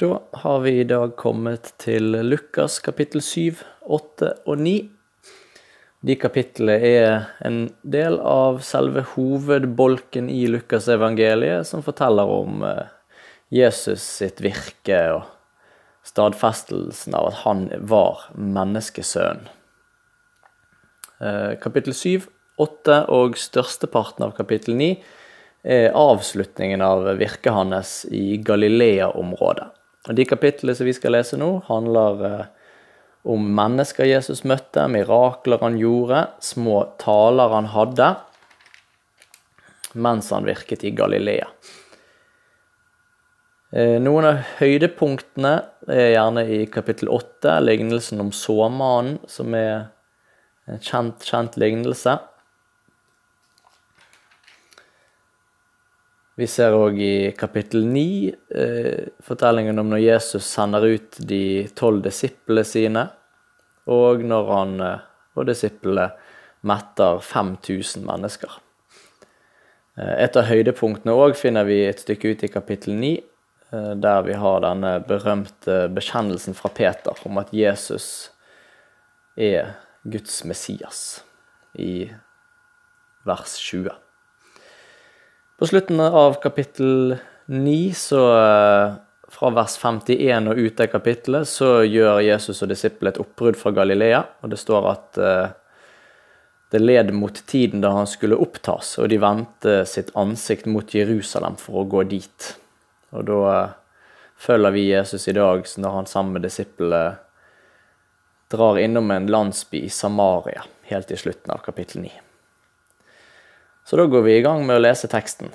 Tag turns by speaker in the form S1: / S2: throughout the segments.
S1: Da har vi i dag kommet til Lukas kapittel 7, 8 og 9. De kapitlene er en del av selve hovedbolken i Lukas evangeliet, som forteller om eh, Jesus sitt virke og stadfestelsen av at han var menneskesønn. Eh, kapittel 7, 8 og størsteparten av kapittel 9 er avslutningen av virket hans i Galilea-området. Og De kapitlene som vi skal lese nå, handler eh, om mennesker Jesus møtte, mirakler han gjorde, små taler han hadde, mens han virket i Galilea. Eh, noen av høydepunktene er gjerne i kapittel 8, lignelsen om såmannen, som er en kjent, kjent lignelse. Vi ser òg i kapittel 9 eh, fortellingen om når Jesus sender ut de tolv disiplene sine, og når han eh, og disiplene metter 5000 mennesker. Eh, et av høydepunktene òg finner vi et stykke ut i kapittel 9, eh, der vi har denne berømte bekjennelsen fra Peter om at Jesus er Guds Messias, i vers 20. På slutten av kapittel 9, så eh, fra vers 51 og ut av kapittelet, så gjør Jesus og disiplene et oppbrudd fra Galilea. Og det står at uh, det led mot tiden da han skulle opptas, og de vendte sitt ansikt mot Jerusalem for å gå dit. Og da uh, følger vi Jesus i dag når han sammen med disiplene drar innom en landsby i Samaria, helt i slutten av kapittel 9. Så da går vi i gang med å lese teksten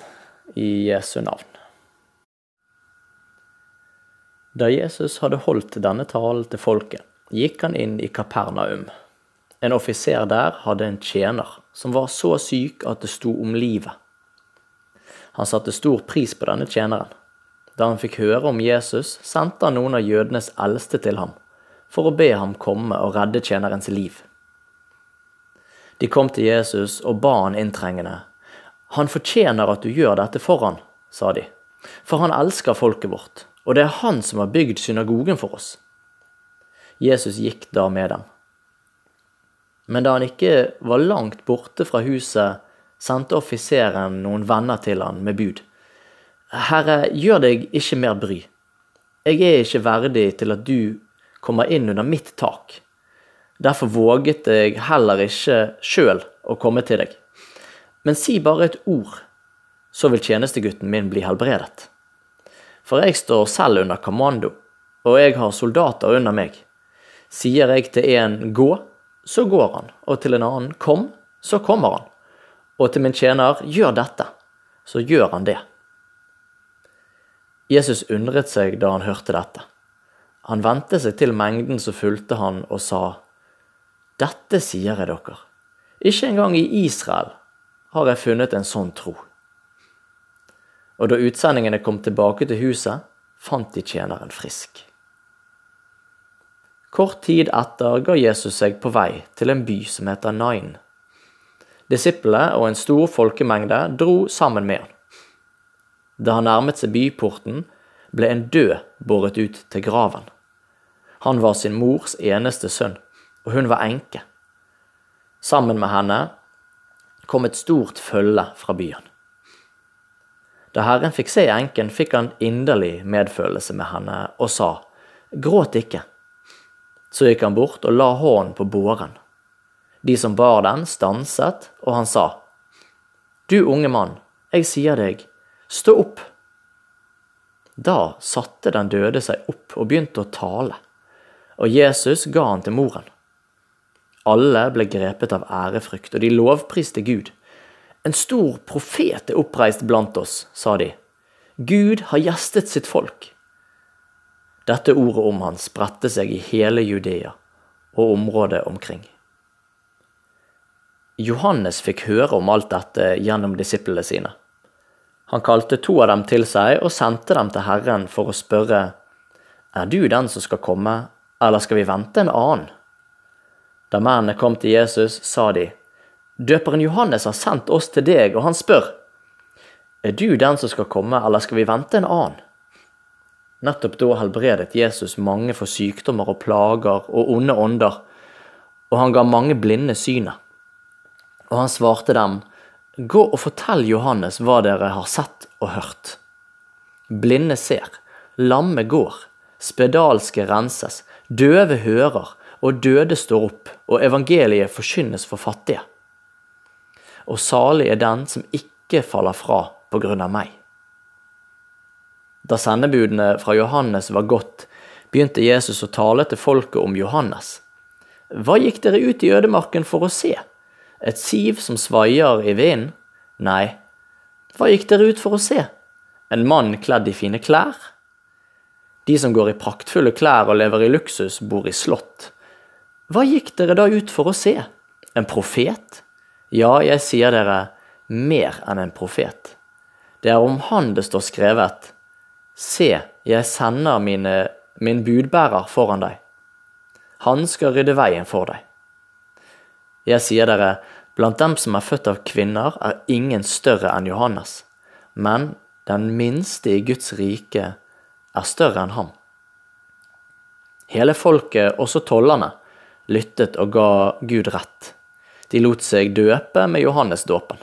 S1: i Jesu navn. Da Jesus hadde holdt denne talen til folket, gikk han inn i Kapernaum. En offiser der hadde en tjener som var så syk at det sto om livet. Han satte stor pris på denne tjeneren. Da han fikk høre om Jesus, sendte han noen av jødenes eldste til ham, for å be ham komme og redde tjenerens liv. De kom til Jesus og ba han inntrengende. Han fortjener at du gjør dette for han, sa de, for han elsker folket vårt, og det er han som har bygd synagogen for oss. Jesus gikk da med dem. Men da han ikke var langt borte fra huset, sendte offiseren noen venner til han med bud. Herre, gjør deg ikke mer bry. Jeg er ikke verdig til at du kommer inn under mitt tak. Derfor våget jeg heller ikke sjøl å komme til deg. Men si bare et ord, så vil tjenestegutten min bli helbredet. For jeg står selv under kommando, og jeg har soldater under meg. Sier jeg til en gå, så går han, og til en annen kom, så kommer han. Og til min tjener gjør dette, så gjør han det. Jesus undret seg da han hørte dette. Han vendte seg til mengden som fulgte han, og sa, dette sier jeg dere. Ikke engang i Israel har jeg funnet en sånn tro. Og da utsendingene kom tilbake til huset, fant de tjeneren frisk. Kort tid etter ga Jesus seg på vei til en by som heter Nain. Disiplene og en stor folkemengde dro sammen med han. Da han nærmet seg byporten, ble en død båret ut til graven. Han var sin mors eneste sønn og hun var enke. Sammen med henne kom et stort følge fra byen. Da Herren fikk se enken, fikk han inderlig medfølelse med henne og sa, Gråt ikke. Så gikk han bort og la hånden på båren. De som bar den, stanset, og han sa, Du unge mann, jeg sier deg, stå opp. Da satte den døde seg opp og begynte å tale, og Jesus ga han til moren. Alle ble grepet av ærefrykt, og de lovpriste Gud. En stor profet er oppreist blant oss, sa de. Gud har gjestet sitt folk. Dette ordet om han spredte seg i hele Judea og området omkring. Johannes fikk høre om alt dette gjennom disiplene sine. Han kalte to av dem til seg og sendte dem til Herren for å spørre, Er du den som skal komme, eller skal vi vente en annen? Da mennene kom til Jesus, sa de, Døperen Johannes har sendt oss til deg, og han spør, Er du den som skal komme, eller skal vi vente en annen? Nettopp da helbredet Jesus mange for sykdommer og plager og onde ånder, og han ga mange blinde synet. Og han svarte dem, Gå og fortell Johannes hva dere har sett og hørt. Blinde ser, lamme går, spedalske renses, døve hører, og døde står opp, og evangeliet forkynnes for fattige. Og salig er den som ikke faller fra på grunn av meg. Da sendebudene fra Johannes var gått, begynte Jesus å tale til folket om Johannes. Hva gikk dere ut i ødemarken for å se? Et siv som svaier i vinden? Nei. Hva gikk dere ut for å se? En mann kledd i fine klær? De som går i praktfulle klær og lever i luksus, bor i slott. Hva gikk dere da ut for å se? En profet? Ja, jeg sier dere, mer enn en profet. Det er om han det står skrevet, Se, jeg sender mine, min budbærer foran deg. Han skal rydde veien for deg. Jeg sier dere, blant dem som er født av kvinner, er ingen større enn Johannes, men den minste i Guds rike er større enn ham. Hele folket, også tollerne, lyttet og ga Gud rett. De lot seg døpe med Johannesdåpen.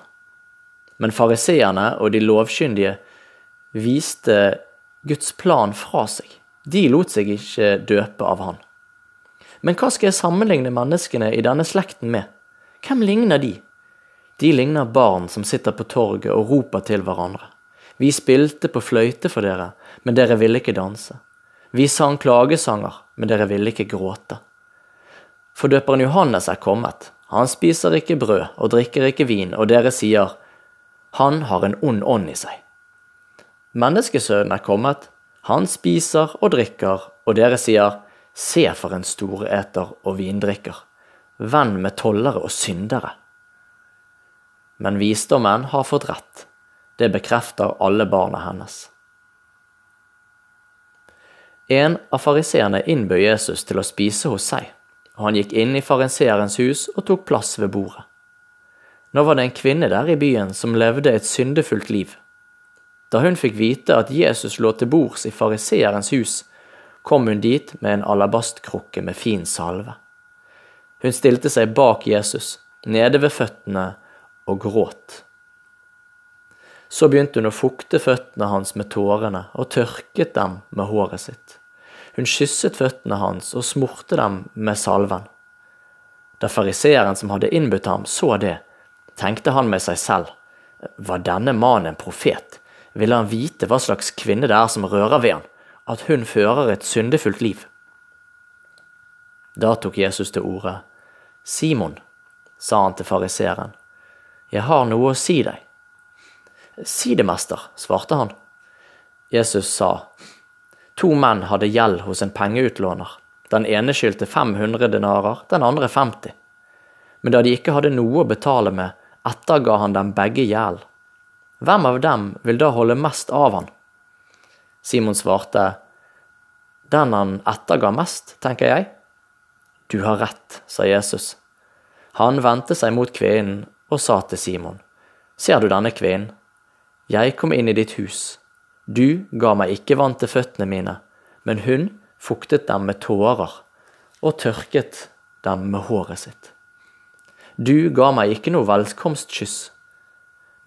S1: Men fariseerne og de lovkyndige viste Guds plan fra seg. De lot seg ikke døpe av han. Men hva skal jeg sammenligne menneskene i denne slekten med? Hvem ligner de? De ligner barn som sitter på torget og roper til hverandre. Vi spilte på fløyte for dere, men dere ville ikke danse. Vi sang klagesanger, men dere ville ikke gråte. For døperen Johannes er kommet. Han spiser ikke brød og drikker ikke vin, og dere sier, han har en ond ånd i seg. Menneskesønnen er kommet, han spiser og drikker, og dere sier, se for en storeter og vindrikker, venn med tollere og syndere. Men visdommen har fått rett, det bekrefter alle barna hennes. En av fariseerne innbød Jesus til å spise hos seg, og han gikk inn i fariseerens hus og tok plass ved bordet. Nå var det en kvinne der i byen som levde et syndefullt liv. Da hun fikk vite at Jesus lå til bords i fariseerens hus, kom hun dit med en alabastkrukke med fin salve. Hun stilte seg bak Jesus, nede ved føttene, og gråt. Så begynte hun å fukte føttene hans med tårene og tørket dem med håret sitt. Hun kysset føttene hans og smurte dem med salven. Da fariseeren som hadde innbudt ham, så det, tenkte han med seg selv, var denne mannen en profet? ville han vite hva slags kvinne det er som rører ved han, at hun fører et syndefullt liv. Da tok Jesus til orde. Simon, sa han til fariseeren, jeg har noe å si deg. Si det, mester, svarte han. Jesus sa, to menn hadde gjeld hos en pengeutlåner. Den ene skyldte 500 denarer, den andre 50. Men da de ikke hadde noe å betale med, etterga han dem begge gjeld. Hvem av dem vil da holde mest av han? Simon svarte, Den han etterga mest, tenker jeg. Du har rett, sa Jesus. Han vendte seg mot kvinnen og sa til Simon, Ser du denne kvinnen? Jeg kom inn i ditt hus. Du ga meg ikke vann til føttene mine, men hun fuktet dem med tårer og tørket dem med håret sitt. Du ga meg ikke noe velkomstkyss,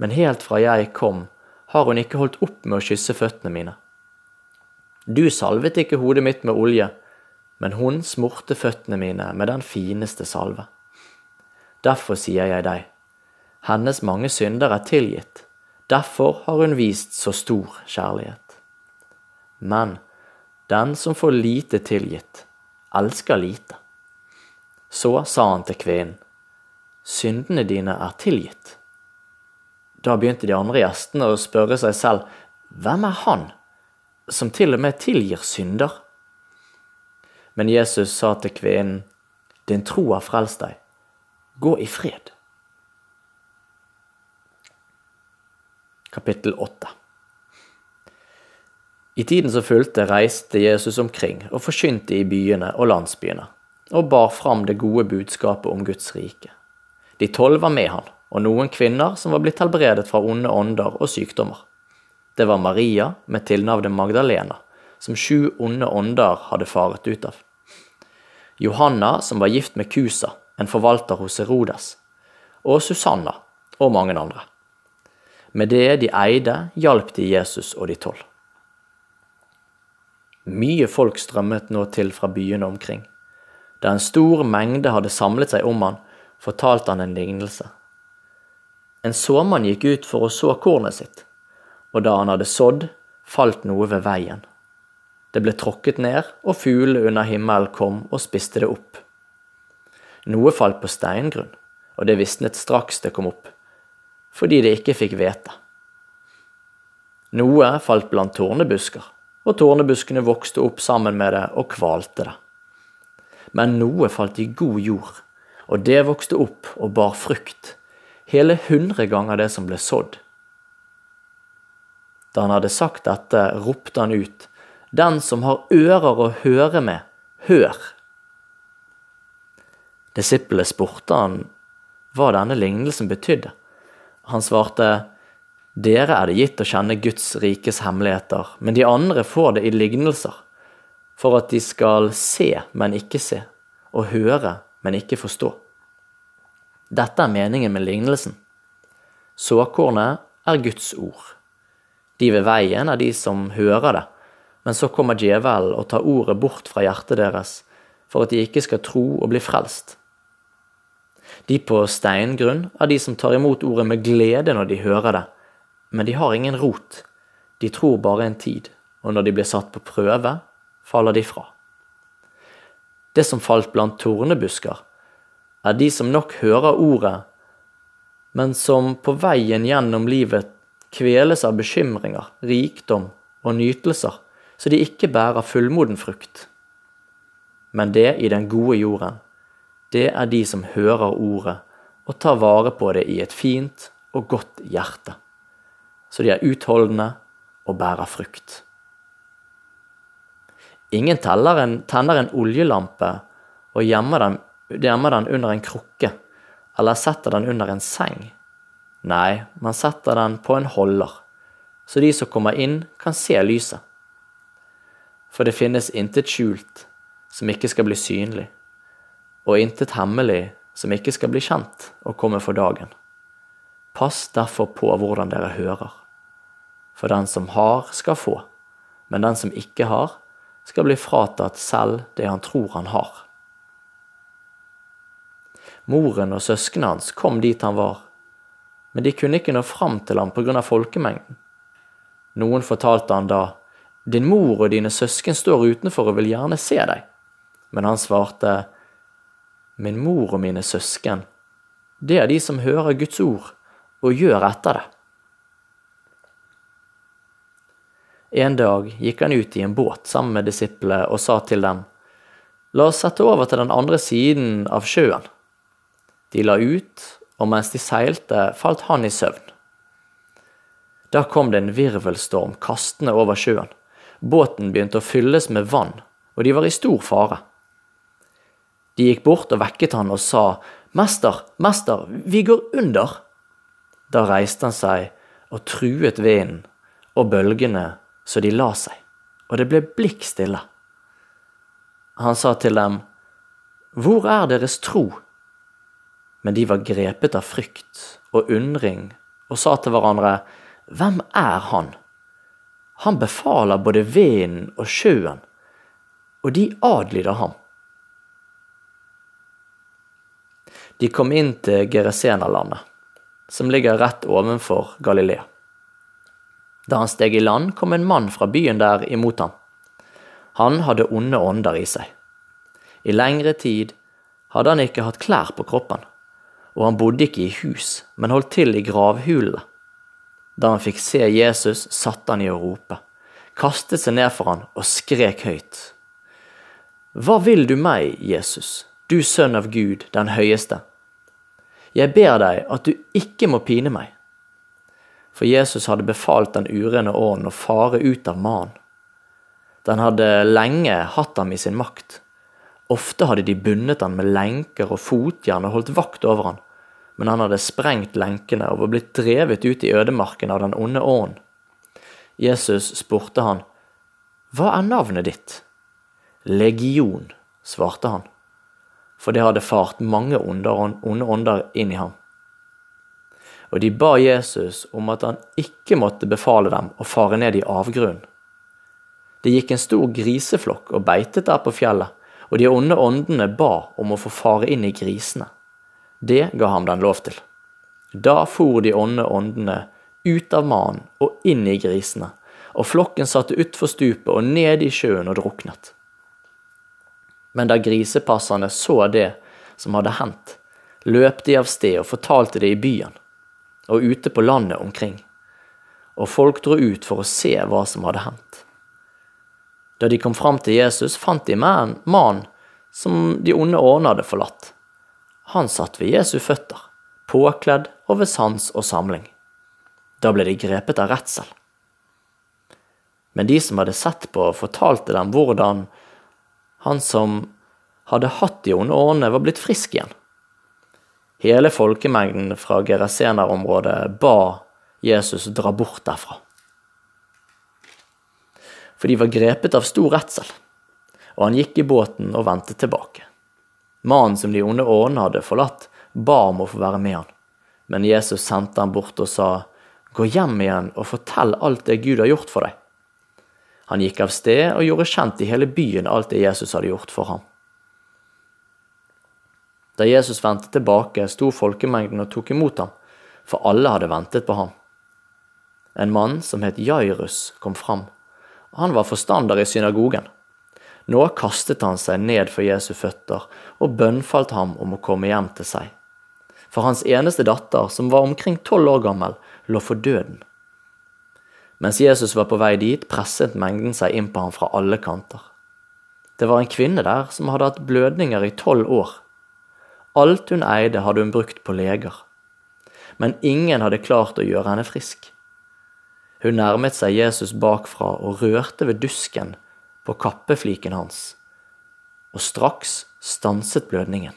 S1: men helt fra jeg kom, har hun ikke holdt opp med å kysse føttene mine. Du salvet ikke hodet mitt med olje, men hun smurte føttene mine med den fineste salve. Derfor sier jeg deg, hennes mange synder er tilgitt, derfor har hun vist så stor kjærlighet. Men den som får lite tilgitt, elsker lite. Så sa han til kvinnen, syndene dine er tilgitt. Da begynte de andre gjestene å spørre seg selv hvem er han som til og med tilgir synder? Men Jesus sa til kvinnen, din tro har frelst deg, gå i fred. Kapittel 8 I tiden som fulgte, reiste Jesus omkring og forkynte i byene og landsbyene, og bar fram det gode budskapet om Guds rike. De tolv var med han, og noen kvinner som var blitt helbredet fra onde ånder og sykdommer. Det var Maria med tilnavnet Magdalena, som sju onde ånder hadde faret ut av. Johanna, som var gift med Kusa, en forvalter hos Herodes, og Susanna og mange andre. Med det de eide, hjalp de Jesus og de tolv. Mye folk strømmet nå til fra byene omkring. Da en stor mengde hadde samlet seg om han, fortalte han en lignelse. En såmann gikk ut for å så kornet sitt, og da han hadde sådd, falt noe ved veien. Det ble tråkket ned, og fuglene under himmelen kom og spiste det opp. Noe falt på steingrunn, og det visnet straks det kom opp, fordi det ikke fikk hvete. Noe falt blant tårnebusker, og tårnebuskene vokste opp sammen med det og kvalte det. Men noe falt i god jord, og det vokste opp og bar frukt, hele hundre ganger det som ble sådd. Da han hadde sagt dette, ropte han ut, Den som har ører å høre med, hør! Disiplene spurte han hva denne lignelsen betydde. Han svarte, Dere er det gitt å kjenne Guds rikes hemmeligheter, men de andre får det i lignelser, for at de skal se, men ikke se, og høre, men ikke forstå. Dette er meningen med lignelsen. Såkornet er Guds ord. De ved veien er de som hører det, men så kommer djevelen og tar ordet bort fra hjertet deres, for at de ikke skal tro og bli frelst. De på steingrunn er de som tar imot ordet med glede når de hører det, men de har ingen rot. De tror bare en tid, og når de blir satt på prøve, faller de fra. Det som falt blant tornebusker, er de som nok hører ordet, men som på veien gjennom livet kveles av bekymringer, rikdom og nytelser, så de ikke bærer fullmoden frukt. Men det i den gode jorden, det er de som hører ordet og tar vare på det i et fint og godt hjerte. Så de er utholdende og bærer frukt. Ingen en, tenner en oljelampe og gjemmer den, gjemmer den under en krukke eller setter den under en seng. Nei, man setter den på en holder, så de som kommer inn, kan se lyset. For det finnes intet skjult som ikke skal bli synlig, og intet hemmelig som ikke skal bli kjent og komme for dagen. Pass derfor på hvordan dere hører. For den som har, skal få, men den som ikke har, skal bli fratatt selv det han tror han har. Moren og søsknene hans kom dit han var, men de kunne ikke nå fram til ham pga. folkemengden. Noen fortalte han da, Din mor og dine søsken står utenfor og vil gjerne se deg. Men han svarte, Min mor og mine søsken, det er de som hører Guds ord og gjør etter det. En dag gikk han ut i en båt sammen med disiplene og sa til dem, La oss sette over til den andre siden av sjøen. De la ut, og mens de seilte, falt han i søvn. Da kom det en virvelstorm kastende over sjøen. Båten begynte å fylles med vann, og de var i stor fare. De gikk bort og vekket han og sa, Mester, mester, vi går under. Da reiste han seg og truet vinden og bølgene så de la seg, og det ble blikk stille. Han sa til dem, Hvor er deres tro? Men de var grepet av frykt og undring og sa til hverandre, Hvem er han? Han befaler både vinden og sjøen, og de adlyder ham. De kom inn til Geresenalandet, som ligger rett ovenfor Galilea. Da han steg i land, kom en mann fra byen der imot ham. Han hadde onde ånder i seg. I lengre tid hadde han ikke hatt klær på kroppen, og han bodde ikke i hus, men holdt til i gravhulene. Da han fikk se Jesus, satte han i å rope, kastet seg ned for han og skrek høyt. Hva vil du meg, Jesus? Du sønn av Gud, den høyeste. Jeg ber deg at du ikke må pine meg. For Jesus hadde befalt den urene ånden å fare ut av mannen. Den hadde lenge hatt ham i sin makt. Ofte hadde de bundet han med lenker og fotjern og holdt vakt over han, men han hadde sprengt lenkene og var blitt drevet ut i ødemarken av den onde ånden. Jesus spurte han, Hva er navnet ditt? Legion, svarte han, for det hadde fart mange onde ånder inn i ham. Og de ba Jesus om at han ikke måtte befale dem å fare ned i avgrunnen. Det gikk en stor griseflokk og beitet der på fjellet, og de onde åndene ba om å få fare inn i grisene. Det ga ham den lov til. Da for de onde åndene ut av mannen og inn i grisene, og flokken satte utfor stupet og ned i sjøen og druknet. Men da grisepasserne så det som hadde hendt, løp de av sted og fortalte det i byen og ute på landet omkring, og folk dro ut for å se hva som hadde hendt. Da de kom fram til Jesus, fant de mannen som de onde årene hadde forlatt. Han satt ved Jesu føtter, påkledd og ved sans og samling. Da ble de grepet av redsel. Men de som hadde sett på, fortalte dem hvordan han som hadde hatt de onde årene, var blitt frisk igjen. Hele folkemengden fra Gerasener-området ba Jesus dra bort derfra. For de var grepet av stor redsel, og han gikk i båten og vendte tilbake. Mannen som de onde årene hadde forlatt, ba om å få være med han, men Jesus sendte han bort og sa, Gå hjem igjen og fortell alt det Gud har gjort for deg. Han gikk av sted og gjorde kjent i hele byen alt det Jesus hadde gjort for ham. Da Jesus vendte tilbake, sto folkemengden og tok imot ham, for alle hadde ventet på ham. En mann som het Jairus, kom fram. Han var forstander i synagogen. Nå kastet han seg ned for Jesu føtter og bønnfalt ham om å komme hjem til seg. For hans eneste datter, som var omkring tolv år gammel, lå for døden. Mens Jesus var på vei dit, presset mengden seg inn på ham fra alle kanter. Det var en kvinne der som hadde hatt blødninger i tolv år. Alt hun eide, hadde hun brukt på leger. Men ingen hadde klart å gjøre henne frisk. Hun nærmet seg Jesus bakfra og rørte ved dusken på kappefliken hans, og straks stanset blødningen.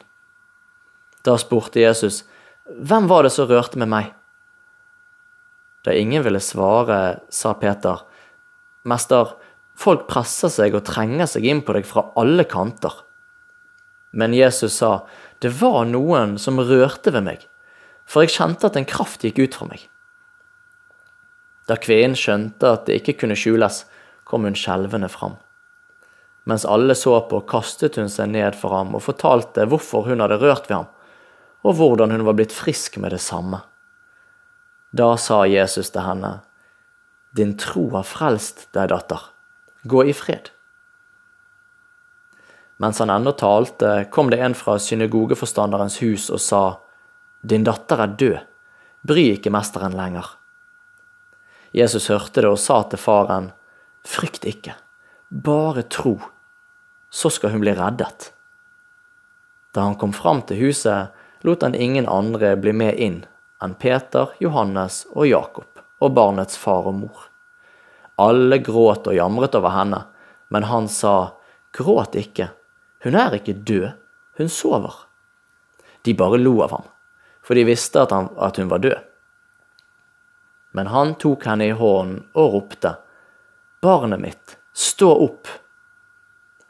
S1: Da spurte Jesus, Hvem var det som rørte med meg? Da ingen ville svare, sa Peter, Mester, folk presser seg og trenger seg inn på deg fra alle kanter. Men Jesus sa, det var noen som rørte ved meg, for jeg kjente at en kraft gikk ut fra meg. Da kvinnen skjønte at det ikke kunne skjules, kom hun skjelvende fram. Mens alle så på, kastet hun seg ned for ham og fortalte hvorfor hun hadde rørt ved ham, og hvordan hun var blitt frisk med det samme. Da sa Jesus til henne, Din tro har frelst deg, datter. Gå i fred. Mens han ennå talte, kom det en fra synagogeforstanderens hus og sa, Din datter er død, bry ikke mesteren lenger. Jesus hørte det og sa til faren, Frykt ikke, bare tro, så skal hun bli reddet. Da han kom fram til huset, lot han ingen andre bli med inn enn Peter, Johannes og Jakob og barnets far og mor. Alle gråt og jamret over henne, men han sa, Gråt ikke, hun er ikke død, hun sover. De bare lo av ham, for de visste at, han, at hun var død. Men han tok henne i hånden og ropte, Barnet mitt, stå opp!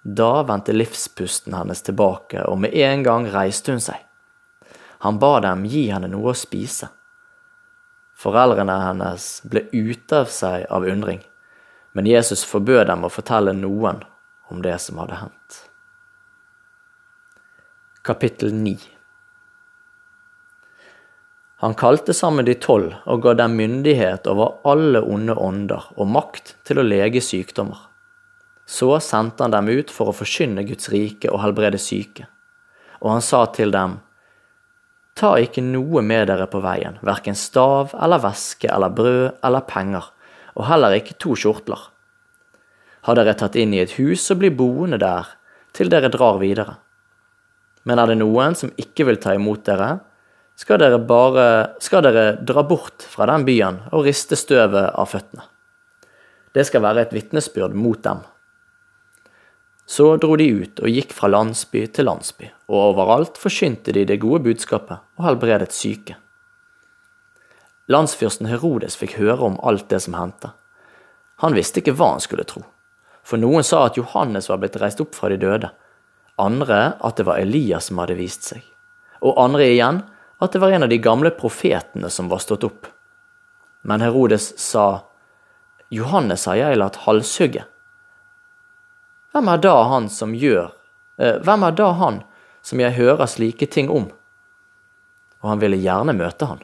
S1: Da vendte livspusten hennes tilbake, og med en gang reiste hun seg. Han ba dem gi henne noe å spise. Foreldrene hennes ble ute av seg av undring, men Jesus forbød dem å fortelle noen om det som hadde hendt. Kapittel 9 Han kalte sammen de tolv og ga dem myndighet over alle onde ånder og makt til å lege sykdommer. Så sendte han dem ut for å forkynne Guds rike og helbrede syke. Og han sa til dem, Ta ikke noe med dere på veien, verken stav eller væske eller brød eller penger, og heller ikke to skjortler. Har dere tatt inn i et hus, så bli boende der til dere drar videre. Men er det noen som ikke vil ta imot dere, skal dere bare skal dere dra bort fra den byen og riste støvet av føttene. Det skal være et vitnesbyrd mot dem. Så dro de ut og gikk fra landsby til landsby, og overalt forkynte de det gode budskapet og helbredet syke. Landsfyrsten Herodes fikk høre om alt det som hendte. Han visste ikke hva han skulle tro, For noen sa at Johannes var blitt reist opp fra de døde, andre at det var Elias som hadde vist seg, og andre igjen at det var en av de gamle profetene som var stått opp. Men Herodes sa, Johannes har jeg latt halshugge. Hvem er da han som gjør eh, Hvem er da han som jeg hører slike ting om? Og han ville gjerne møte han.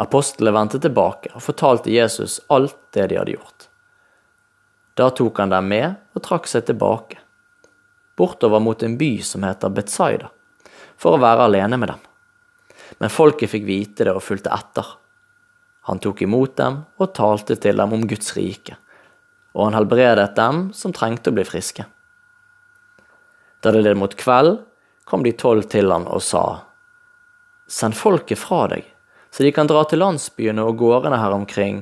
S1: Apostlene vendte tilbake og fortalte Jesus alt det de hadde gjort. Da tok han dem med og trakk seg tilbake, bortover mot en by som heter Betzaida, for å være alene med dem. Men folket fikk vite det og fulgte etter. Han tok imot dem og talte til dem om Guds rike, og han helbredet dem som trengte å bli friske. Da det led mot kveld, kom de tolv til han og sa, Send folket fra deg, så de kan dra til landsbyene og gårdene her omkring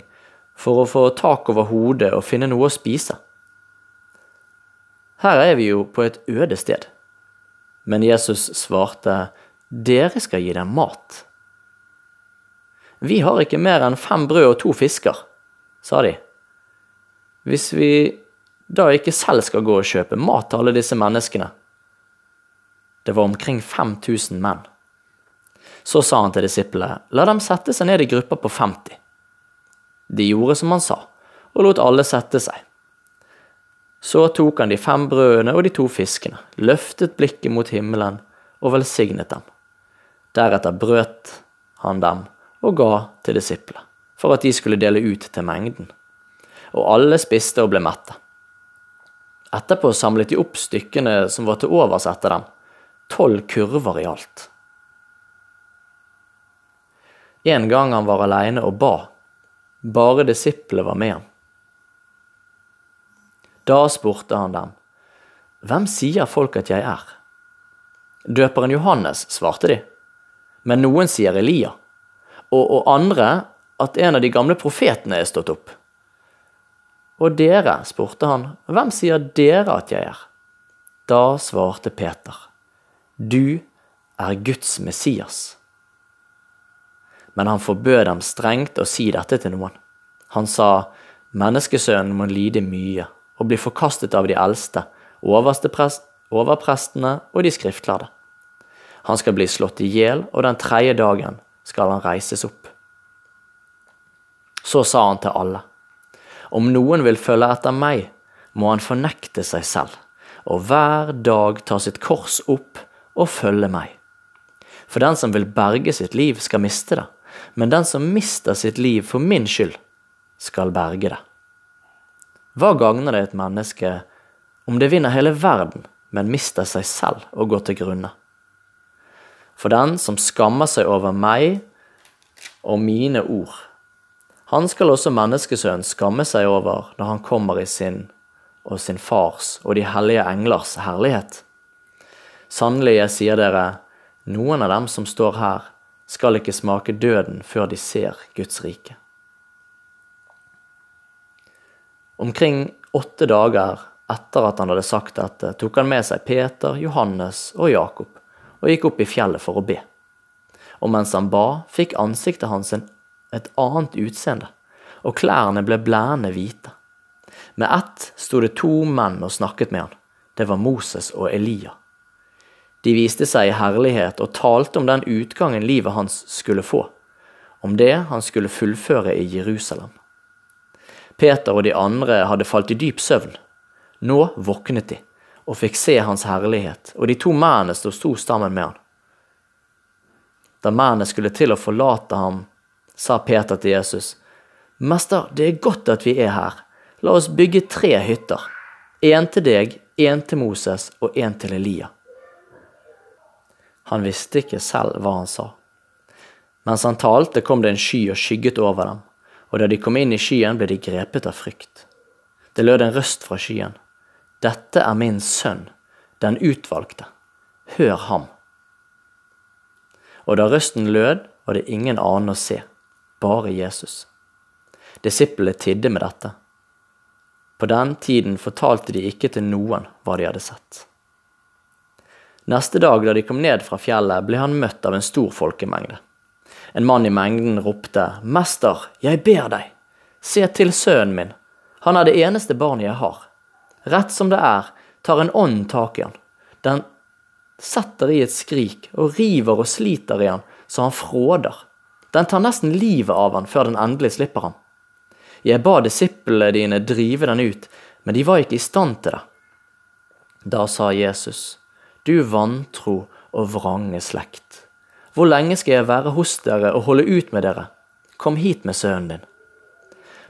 S1: for å få tak over hodet og finne noe å spise. Her er vi jo på et øde sted. Men Jesus svarte, Dere skal gi dem mat. Vi har ikke mer enn fem brød og to fisker, sa de. Hvis vi da ikke selv skal gå og kjøpe mat til alle disse menneskene? Det var omkring 5000 menn. Så sa han til disiplene, la dem sette seg ned i grupper på 50. De gjorde som han sa, og lot alle sette seg. Så tok han de fem brødene og de to fiskene, løftet blikket mot himmelen og velsignet dem. Deretter brøt han dem og ga til disiplene, for at de skulle dele ut til mengden. Og alle spiste og ble mette. Etterpå samlet de opp stykkene som var til overs etter dem, tolv kurver i alt. En gang han var aleine og ba, bare disiplene var med ham. Da spurte han dem, Hvem sier folk at jeg er? Døperen Johannes, svarte de, men noen sier Elia, og, og andre at en av de gamle profetene er stått opp. Og dere, spurte han, hvem sier dere at jeg er? Da svarte Peter, du er Guds Messias men han forbød dem strengt å si dette til noen. Han sa, Menneskesønnen må lide mye og bli forkastet av de eldste, overprestene og de skriftlærde. Han skal bli slått i hjel, og den tredje dagen skal han reises opp. Så sa han til alle, om noen vil følge etter meg, må han fornekte seg selv, og hver dag ta sitt kors opp og følge meg. For den som vil berge sitt liv, skal miste det men den som mister sitt liv for min skyld, skal berge det. Hva gagner det et menneske om det vinner hele verden, men mister seg selv og går til grunne? For den som skammer seg over meg og mine ord, han skal også menneskesønnen skamme seg over når han kommer i sin og sin fars og de hellige englers herlighet. Sannelig, jeg sier dere, noen av dem som står her, skal ikke smake døden før de ser Guds rike. Omkring åtte dager etter at han hadde sagt dette, tok han med seg Peter, Johannes og Jakob og gikk opp i fjellet for å be. Og mens han ba, fikk ansiktet hans et annet utseende, og klærne ble blærende hvite. Med ett sto det to menn og snakket med han. Det var Moses og Elia. De viste seg i herlighet og talte om den utgangen livet hans skulle få, om det han skulle fullføre i Jerusalem. Peter og de andre hadde falt i dyp søvn. Nå våknet de og fikk se hans herlighet, og de to mennene sto sammen med han. Da mennene skulle til å forlate ham, sa Peter til Jesus, Mester, det er godt at vi er her. La oss bygge tre hytter. En til deg, en til Moses og en til Elia. Han visste ikke selv hva han sa. Mens han talte, kom det en sky og skygget over dem, og da de kom inn i skyen, ble de grepet av frykt. Det lød en røst fra skyen. Dette er min sønn, den utvalgte. Hør ham. Og da røsten lød, var det ingen annen å se, bare Jesus. Disiplene tidde med dette. På den tiden fortalte de ikke til noen hva de hadde sett. Neste dag da de kom ned fra fjellet, ble han møtt av en stor folkemengde. En mann i mengden ropte, Mester, jeg ber deg, se til sønnen min. Han er det eneste barnet jeg har. Rett som det er, tar en ånd tak i han. Den setter i et skrik og river og sliter i han så han fråder. Den tar nesten livet av han før den endelig slipper ham. Jeg ba disiplene dine drive den ut, men de var ikke i stand til det. Da sa Jesus, du vantro og vrange slekt. Hvor lenge skal jeg være hos dere og holde ut med dere? Kom hit med sønnen din.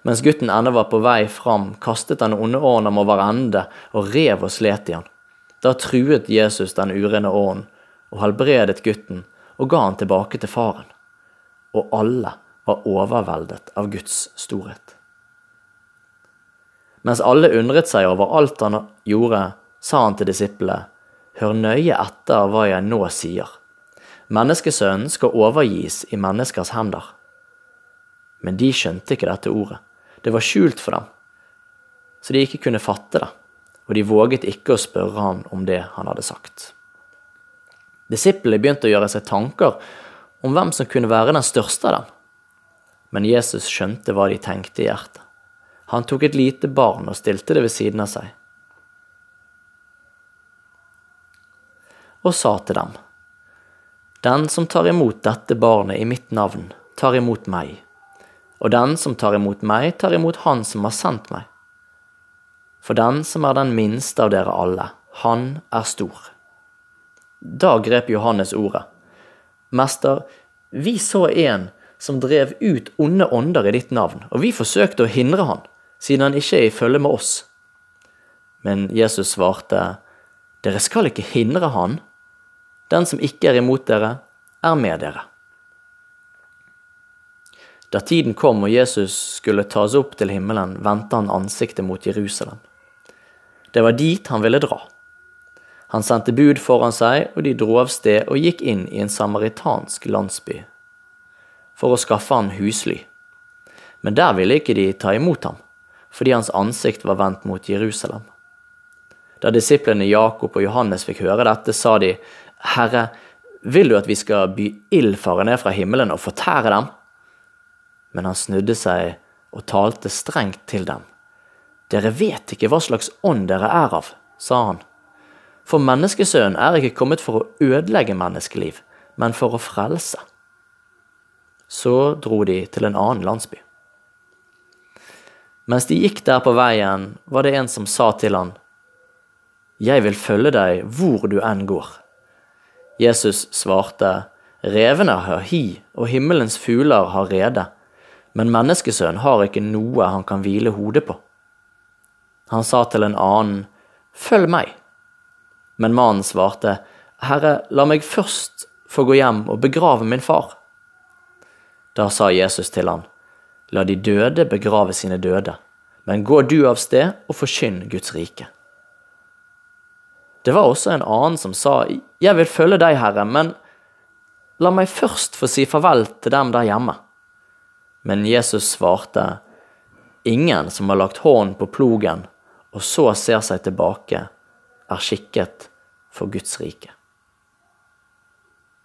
S1: Mens gutten ennå var på vei fram, kastet den onde ånden ham over ende og rev og slet i han. Da truet Jesus den urene ånden og helbredet gutten og ga han tilbake til faren. Og alle var overveldet av Guds storhet. Mens alle undret seg over alt han gjorde, sa han til disiplene, hør nøye etter hva jeg nå sier. Menneskesønnen skal overgis i menneskers hender. Men de skjønte ikke dette ordet. Det var skjult for dem, så de ikke kunne fatte det, og de våget ikke å spørre han om det han hadde sagt. Disiplene begynte å gjøre seg tanker om hvem som kunne være den største av dem. Men Jesus skjønte hva de tenkte i hjertet. Han tok et lite barn og stilte det ved siden av seg. Og sa til dem, Den som tar imot dette barnet i mitt navn, tar imot meg og den som tar imot meg, tar imot Han som har sendt meg. For den som er den minste av dere alle, han er stor. Da grep Johannes ordet. Mester, vi så en som drev ut onde ånder i ditt navn, og vi forsøkte å hindre han, siden han ikke er i følge med oss. Men Jesus svarte, Dere skal ikke hindre han. Den som ikke er imot dere, er med dere. Da tiden kom og Jesus skulle tas opp til himmelen, vendte han ansiktet mot Jerusalem. Det var dit han ville dra. Han sendte bud foran seg, og de dro av sted og gikk inn i en samaritansk landsby for å skaffe han husly. Men der ville ikke de ta imot ham, fordi hans ansikt var vendt mot Jerusalem. Da disiplene Jakob og Johannes fikk høre dette, sa de, Herre, vil du at vi skal by ild fare ned fra himmelen og fortære dem? men han snudde seg og talte strengt til dem. Dere vet ikke hva slags ånd dere er av, sa han. For menneskesønnen er ikke kommet for å ødelegge menneskeliv, men for å frelse. Så dro de til en annen landsby. Mens de gikk der på veien, var det en som sa til han, Jeg vil følge deg hvor du enn går. Jesus svarte, Revene har hi, og himmelens fugler har rede men menneskesønnen har ikke noe han kan hvile hodet på. Han sa til en annen, Følg meg. Men mannen svarte, Herre, la meg først få gå hjem og begrave min far. Da sa Jesus til han, La de døde begrave sine døde, men gå du av sted og forkynn Guds rike. Det var også en annen som sa, Jeg vil følge deg, Herre, men la meg først få si farvel til dem der hjemme. Men Jesus svarte, Ingen som har lagt hånden på plogen og så ser seg tilbake, er skikket for Guds rike.